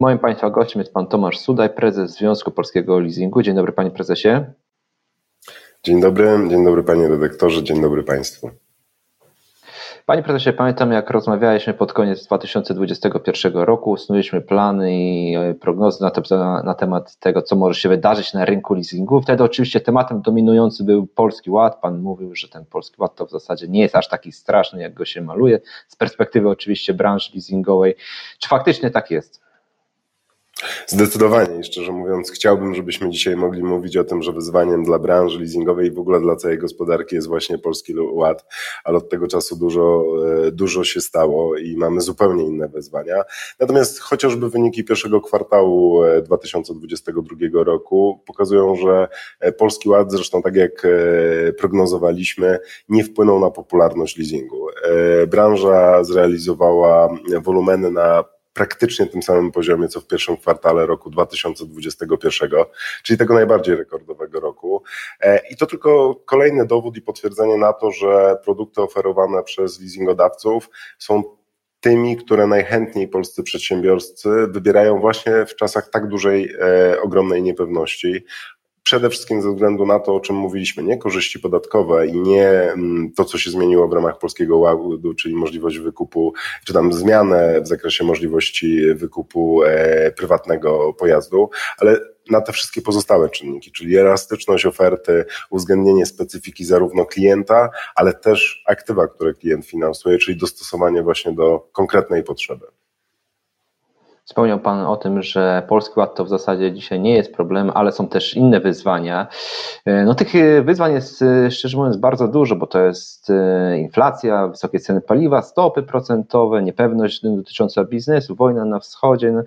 Moim Państwa gościem jest Pan Tomasz Sudaj, prezes Związku Polskiego Leasingu. Dzień dobry Panie Prezesie. Dzień dobry, dzień dobry Panie Redaktorze, dzień dobry Państwu. Panie prezesie, pamiętam jak rozmawialiśmy pod koniec 2021 roku, snuliśmy plany i e, prognozy na, te, na, temat tego, co może się wydarzyć na rynku leasingu. Wtedy oczywiście tematem dominujący był Polski Ład. Pan mówił, że ten Polski Ład to w zasadzie nie jest aż taki straszny, jak go się maluje, z perspektywy oczywiście branży leasingowej. Czy faktycznie tak jest? Zdecydowanie i szczerze mówiąc, chciałbym, żebyśmy dzisiaj mogli mówić o tym, że wyzwaniem dla branży leasingowej i w ogóle dla całej gospodarki jest właśnie Polski Ład, ale od tego czasu dużo, e, dużo się stało i mamy zupełnie inne wyzwania. Natomiast chociażby wyniki pierwszego kwartału 2022 e, roku pokazują, że e, Polski Ład, zresztą tak jak prognozowaliśmy, nie wpłynął na popularność leasingu. Branża zrealizowała wolumeny na praktycznie tym samym poziomie, co w pierwszym kwartale roku 2021, czyli tego najbardziej rekordowego roku. E, I to tylko kolejny dowód i potwierdzenie na to, że produkty oferowane przez leasingodawców są tymi, które najchętniej polscy przedsiębiorcy wybierają właśnie w czasach tak dużej, e, ogromnej niepewności, Przede wszystkim ze względu na to, o czym mówiliśmy, nie korzyści podatkowe i nie mm, to, co się zmieniło w ramach Polskiego Ładu, czyli możliwość wykupu, czy tam zmianę w zakresie możliwości wykupu e, prywatnego pojazdu, ale na te wszystkie pozostałe czynniki, czyli elastyczność oferty, uwzględnienie specyfiki zarówno klienta, ale też aktywa, które klient finansuje, czyli dostosowanie właśnie do konkretnej potrzeby. Wspomniał Pan o tym, że Polski Ład to w zasadzie dzisiaj nie jest problem, ale są też inne wyzwania. E, no tych e, wyzwań jest e, szczerze mówiąc bardzo dużo, bo to jest inflacja, wysokie ceny paliwa, stopy procentowe, niepewność dotycząca biznesu, wojna na wschodzie. No,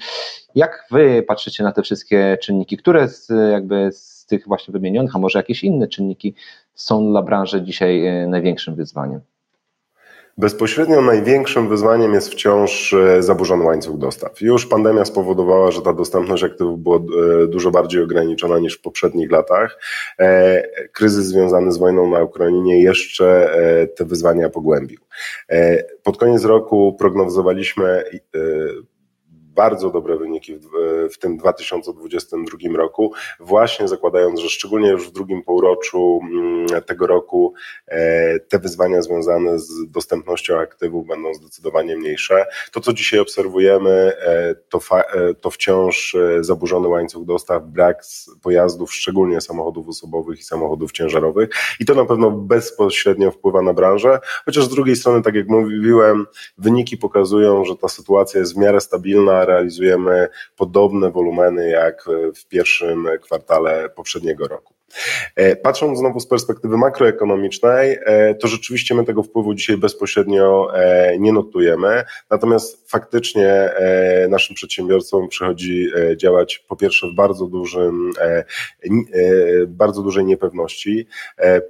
jak Wy patrzycie na te wszystkie czynniki? Które z, jakby z tych właśnie wymienionych, a może jakieś inne czynniki są dla branży dzisiaj największym wyzwaniem? Bezpośrednio największym wyzwaniem jest wciąż e, zaburzony łańcuch dostaw. Już pandemia spowodowała, że ta dostępność aktywów była e, dużo bardziej ograniczona niż w poprzednich latach. E, kryzys związany z wojną na Ukrainie jeszcze te wyzwania pogłębił. Pod koniec roku prognozowaliśmy bardzo dobre wyniki w, w tym 2022 roku, właśnie zakładając, że szczególnie już w drugim półroczu mm, tego roku e, te wyzwania związane z dostępnością aktywów będą zdecydowanie mniejsze. To, co dzisiaj obserwujemy, e, to, e, to wciąż zaburzony łańcuch dostaw, brak pojazdów, szczególnie samochodów osobowych i samochodów ciężarowych i to na pewno bezpośrednio wpływa na branżę, chociaż z drugiej strony, tak jak mówiłem, wyniki pokazują, że ta sytuacja jest w miarę stabilna, realizujemy podobne wolumeny jak w pierwszym kwartale poprzedniego roku. E, patrząc znowu z perspektywy makroekonomicznej, e, to rzeczywiście my tego wpływu dzisiaj bezpośrednio e, nie notujemy, natomiast faktycznie naszym przedsiębiorcom przychodzi działać po pierwsze w bardzo dużym, bardzo dużej niepewności,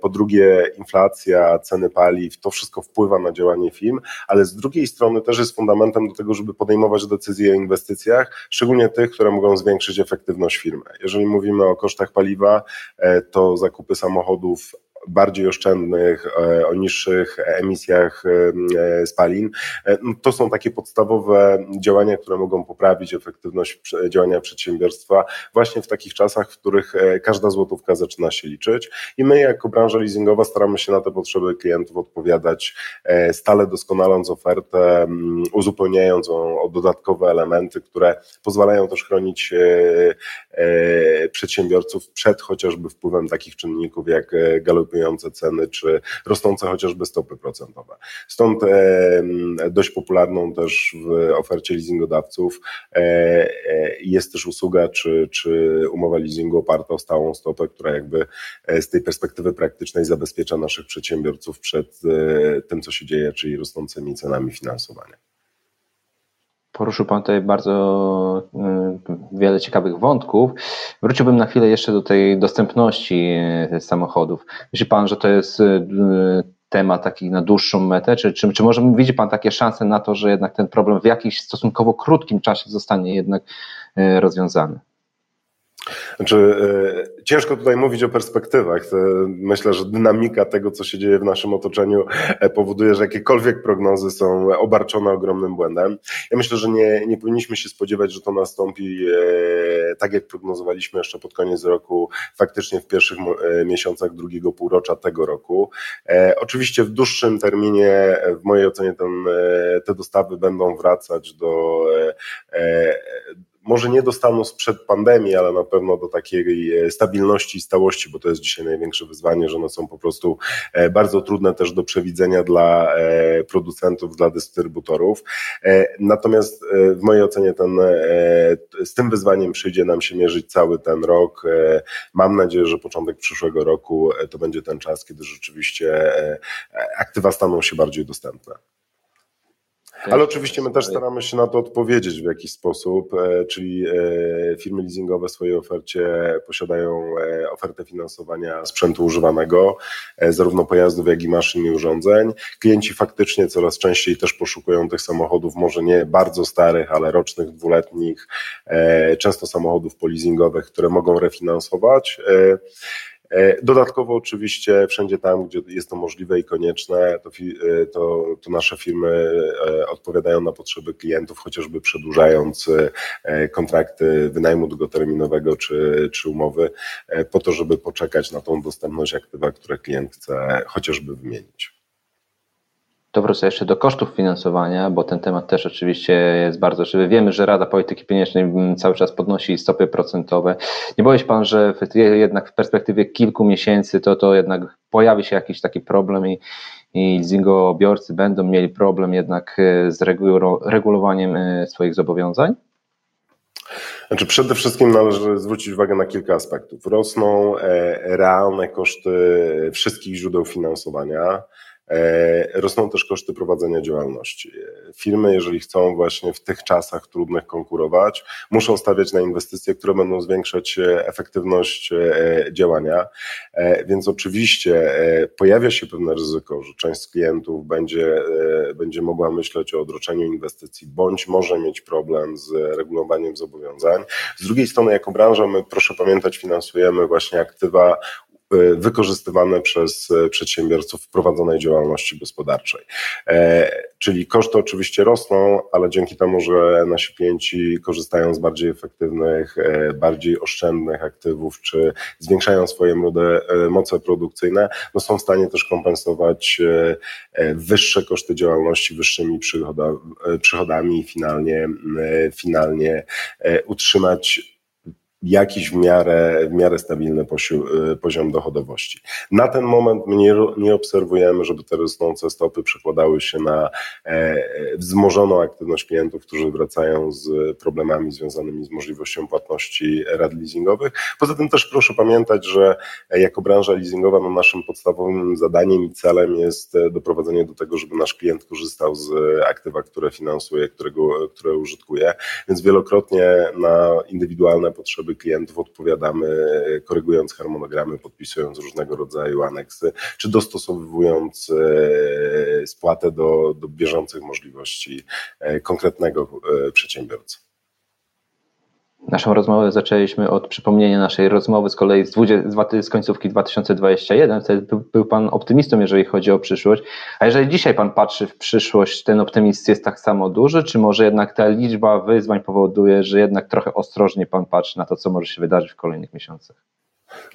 po drugie inflacja, ceny paliw, to wszystko wpływa na działanie firm, ale z drugiej strony też jest fundamentem do tego, żeby podejmować decyzje o inwestycjach, szczególnie tych, które mogą zwiększyć efektywność firmy. Jeżeli mówimy o kosztach paliwa, to zakupy samochodów bardziej oszczędnych, e, o niższych emisjach e, spalin. E, no, to są takie podstawowe działania, które mogą poprawić efektywność działania przedsiębiorstwa właśnie w takich czasach, w których każda złotówka zaczyna się liczyć i my jako branża leasingowa staramy się na te potrzeby klientów odpowiadać, stale doskonaląc ofertę, uzupełniając ją o dodatkowe elementy, które pozwalają też chronić przedsiębiorców przed chociażby wpływem takich czynników jak galopujące galopujące ceny, czy rosnące chociażby stopy procentowe. Stąd e, dość popularną też w ofercie leasingodawców e, e, jest też usługa, czy, czy umowa leasingu oparta o stałą stopę, która jakby z tej perspektywy praktycznej zabezpiecza naszych przedsiębiorców przed tym, co się dzieje, czyli rosnącymi cenami finansowania. Poruszył Pan tutaj bardzo y, wiele ciekawych wątków. Wróciłbym na chwilę jeszcze do tej dostępności y, samochodów. Myśli Pan, że to jest y, temat taki na dłuższą metę? Czy, czy, czy może widzi Pan takie szanse na to, że jednak ten problem w jakimś stosunkowo krótkim czasie zostanie jednak rozwiązany? Znaczy, e, ciężko tutaj mówić o perspektywach. Myślę, że dynamika tego, co się dzieje w naszym otoczeniu, e, powoduje, że jakiekolwiek prognozy są obarczone ogromnym błędem. Ja myślę, że nie, nie powinniśmy się spodziewać, że to nastąpi e, tak, jak prognozowaliśmy jeszcze pod koniec roku, faktycznie w pierwszych miesiącach drugiego półrocza tego roku. Oczywiście w dłuższym terminie, w mojej ocenie, ten, te dostawy będą wracać do może nie do stanu sprzed pandemii, ale na pewno do takiej e, stabilności i stałości, bo to jest dzisiaj największe wyzwanie, że one są po prostu e, bardzo trudne też do przewidzenia dla e, producentów, dla dystrybutorów. Natomiast w mojej ocenie ten, z tym wyzwaniem przyjdzie nam się mierzyć cały ten rok. Mam nadzieję, że początek przyszłego roku to będzie ten czas, kiedy rzeczywiście aktywa staną się bardziej dostępne. Ale oczywiście my też staramy się na to odpowiedzieć w jakiś sposób, e, czyli e, firmy leasingowe w swojej ofercie posiadają e, ofertę finansowania sprzętu używanego, zarówno pojazdów, jak i maszyn i urządzeń. Klienci faktycznie coraz częściej też poszukują tych samochodów, może nie bardzo starych, ale rocznych, dwuletnich, często samochodów poleasingowych, które mogą refinansować. E, dodatkowo oczywiście wszędzie tam, gdzie jest to możliwe i konieczne, to, e, to, to, nasze firmy e, odpowiadają na potrzeby klientów, chociażby przedłużając kontrakty wynajmu długoterminowego czy, czy umowy, po to, żeby poczekać na tą dostępność aktywa, które klient chce chociażby wymienić. To wrócę jeszcze do kosztów finansowania, bo ten temat też oczywiście jest bardzo żywy. Wiemy, że Rada Polityki Pieniężnej cały czas podnosi stopy procentowe. Nie boi się Pan, że jednak w perspektywie kilku miesięcy to, to jednak pojawi się jakiś taki problem i, i leasingobiorcy będą mieli problem jednak e, z regulowaniem e, swoich zobowiązań? Znaczy przede wszystkim należy zwrócić uwagę na kilka aspektów. Rosną e, realne koszty wszystkich źródeł finansowania. E, rosną też koszty prowadzenia działalności. Firmy, jeżeli chcą właśnie w tych czasach trudnych konkurować, muszą stawiać na inwestycje, które będą zwiększać e, efektywność e, działania. Więc oczywiście pojawia się pewne ryzyko, że część klientów będzie, będzie mogła myśleć o odroczeniu inwestycji, bądź może mieć problem z regulowaniem zobowiązań. Z drugiej strony, jako branża, my proszę pamiętać, finansujemy właśnie aktywa wykorzystywane przez e, przedsiębiorców w prowadzonej działalności gospodarczej. E, czyli koszty oczywiście rosną, ale dzięki temu, że nasi klienci korzystają z bardziej efektywnych, bardziej oszczędnych aktywów, czy zwiększają swoje moce produkcyjne, no są w stanie też kompensować wyższe koszty działalności wyższymi przychodami i finalnie, finalnie utrzymać jakiś w miarę, w miarę stabilny y, poziom dochodowości. Na ten moment nie, nie obserwujemy, żeby te rosnące stopy przekładały się na e, wzmożoną aktywność klientów, którzy wracają z problemami związanymi z możliwością płatności rad leasingowych. Poza tym też proszę pamiętać, że jako branża leasingowa no naszym podstawowym zadaniem i celem jest e, doprowadzenie do tego, żeby nasz klient korzystał z aktywa, które finansuje, którego, które użytkuje, więc wielokrotnie na indywidualne potrzeby klientów odpowiadamy, korygując harmonogramy, podpisując różnego rodzaju aneksy, czy dostosowując e, spłatę do, do bieżących możliwości e, konkretnego e, przedsiębiorcy. Naszą rozmowę zaczęliśmy od przypomnienia naszej rozmowy z kolei z, 20, z końcówki 2021. Wtedy był, był Pan optymistą, jeżeli chodzi o przyszłość. A jeżeli dzisiaj Pan patrzy w przyszłość, ten optymizm jest tak samo duży, czy może jednak ta liczba wyzwań powoduje, że jednak trochę ostrożnie Pan patrzy na to, co może się wydarzyć w kolejnych miesiącach?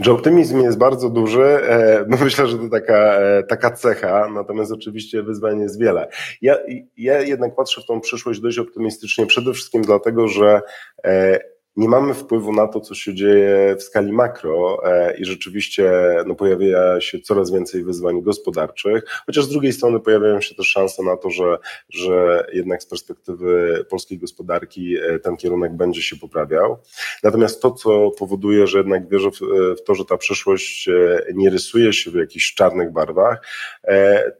Że optymizm jest bardzo duży, e, no myślę, że to taka, e, taka cecha, natomiast oczywiście wyzwań jest wiele. Ja, ja jednak patrzę w tą przyszłość dość optymistycznie, przede wszystkim dlatego, że e, nie mamy wpływu na to, co się dzieje w skali makro e, i rzeczywiście no, pojawia się coraz więcej wyzwań gospodarczych, chociaż z drugiej strony pojawiają się też szanse na to, że, że jednak z perspektywy polskiej gospodarki e, ten kierunek będzie się poprawiał. Natomiast to, co powoduje, że jednak wierzę w, w to, że ta przyszłość e, nie rysuje się w jakichś czarnych barwach,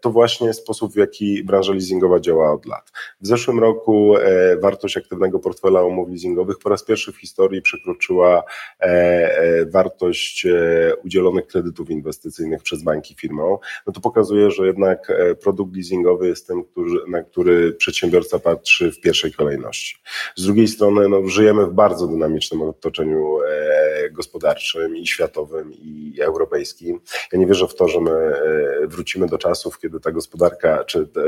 to właśnie sposób, w jaki branża leasingowa działa od lat. W zeszłym roku wartość aktywnego portfela umów leasingowych po raz pierwszy w historii przekroczyła e, e, wartość e, udzielonych kredytów inwestycyjnych przez banki firmom, no to pokazuje, że jednak produkt leasingowy jest który, na który przedsiębiorca patrzy w pierwszej kolejności. Z drugiej strony no, żyjemy w bardzo dynamicznym otoczeniu gospodarczym i światowym i europejskim. Ja nie wierzę w to, że my wrócimy do czasów, kiedy ta gospodarka czy te,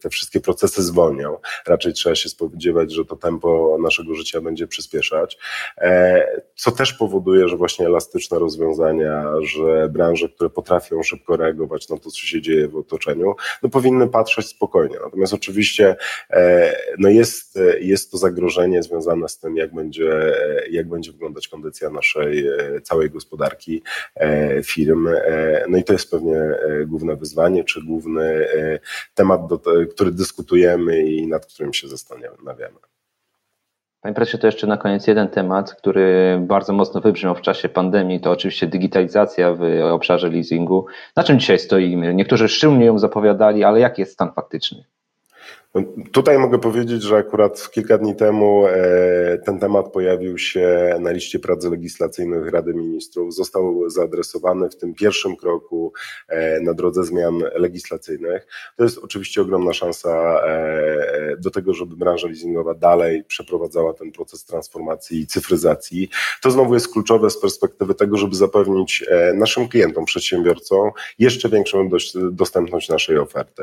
te wszystkie procesy zwolnią. Raczej trzeba się spodziewać, że to tempo naszego życia będzie przyspieszać, co też powoduje, że właśnie elastyczne rozwiązania, że branże, które potrafią szybko reagować na to, co się dzieje w otoczeniu, no powinny patrzeć spokojnie. Natomiast oczywiście no jest, jest to zagrożenie związane z tym, jak będzie, jak będzie wyglądać kondycja naszej całej gospodarki, firm. No i to jest pewnie główne wyzwanie, czy główny temat, do, który dyskutujemy i nad którym się zastanawiamy. Panie prezesie, to jeszcze na koniec jeden temat, który bardzo mocno wybrzmiał w czasie pandemii, to oczywiście digitalizacja w obszarze leasingu. Na czym dzisiaj stoimy? Niektórzy szczególnie ją zapowiadali, ale jaki jest stan faktyczny? Tutaj mogę powiedzieć, że akurat kilka dni temu e, ten temat pojawił się na liście prac legislacyjnych Rady Ministrów. Został zaadresowany w tym pierwszym kroku e, na drodze zmian legislacyjnych. To jest oczywiście ogromna szansa e, do tego, żeby branża leasingowa dalej przeprowadzała ten proces transformacji i cyfryzacji. To znowu jest kluczowe z perspektywy tego, żeby zapewnić naszym klientom, przedsiębiorcom jeszcze większą dostępność naszej oferty.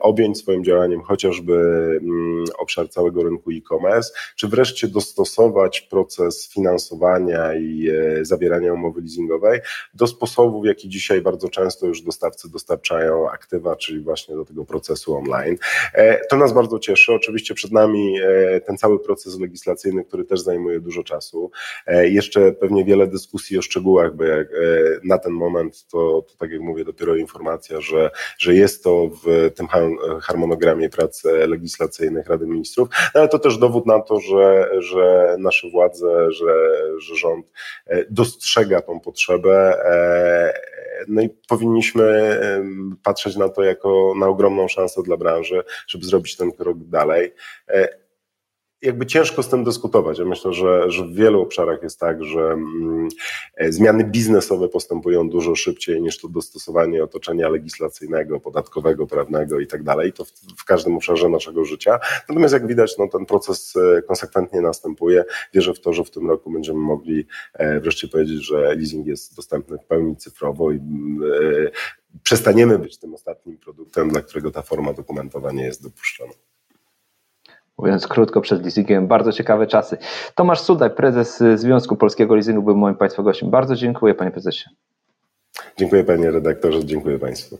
Objąć swoim działaniem chociaż chociażby mm, obszar całego rynku e-commerce, czy wreszcie dostosować proces finansowania i e, zawierania umowy leasingowej do sposobów, w jaki dzisiaj bardzo często już dostawcy dostarczają aktywa, czyli właśnie do tego procesu online. E, to nas bardzo cieszy. Oczywiście przed nami e, ten cały proces legislacyjny, który też zajmuje dużo czasu. Jeszcze pewnie wiele dyskusji o szczegółach, bo jak na ten moment to, to tak jak mówię, dopiero informacja, że, że jest to w tym harmonogramie pracy legislacyjnych Rady Ministrów, no ale to też dowód na to, że, że nasze władze, że, że rząd e, dostrzega tą potrzebę. E, no i powinniśmy patrzeć na to jako na ogromną szansę dla branży, żeby zrobić ten krok dalej. Jakby ciężko z tym dyskutować. Ja myślę, że, że w wielu obszarach jest tak, że mm, e, zmiany biznesowe postępują dużo szybciej niż to dostosowanie otoczenia legislacyjnego, podatkowego, prawnego i tak dalej. To w, w, każdym obszarze naszego życia. Natomiast jak widać, no, ten proces e, konsekwentnie następuje. Wierzę w to, że w tym roku będziemy mogli e, wreszcie powiedzieć, że leasing jest dostępny w pełni cyfrowo i przestaniemy być tym ostatnim produktem, dla którego ta forma dokumentowa nie jest dopuszczona. Mówiąc krótko, przed leasingiem bardzo ciekawe czasy. Tomasz Sudaj, prezes Związku Polskiego Leasingu, był moim Państwa gościem. Bardzo dziękuję, panie prezesie. Dziękuję panie redaktorze, dziękuję państwu.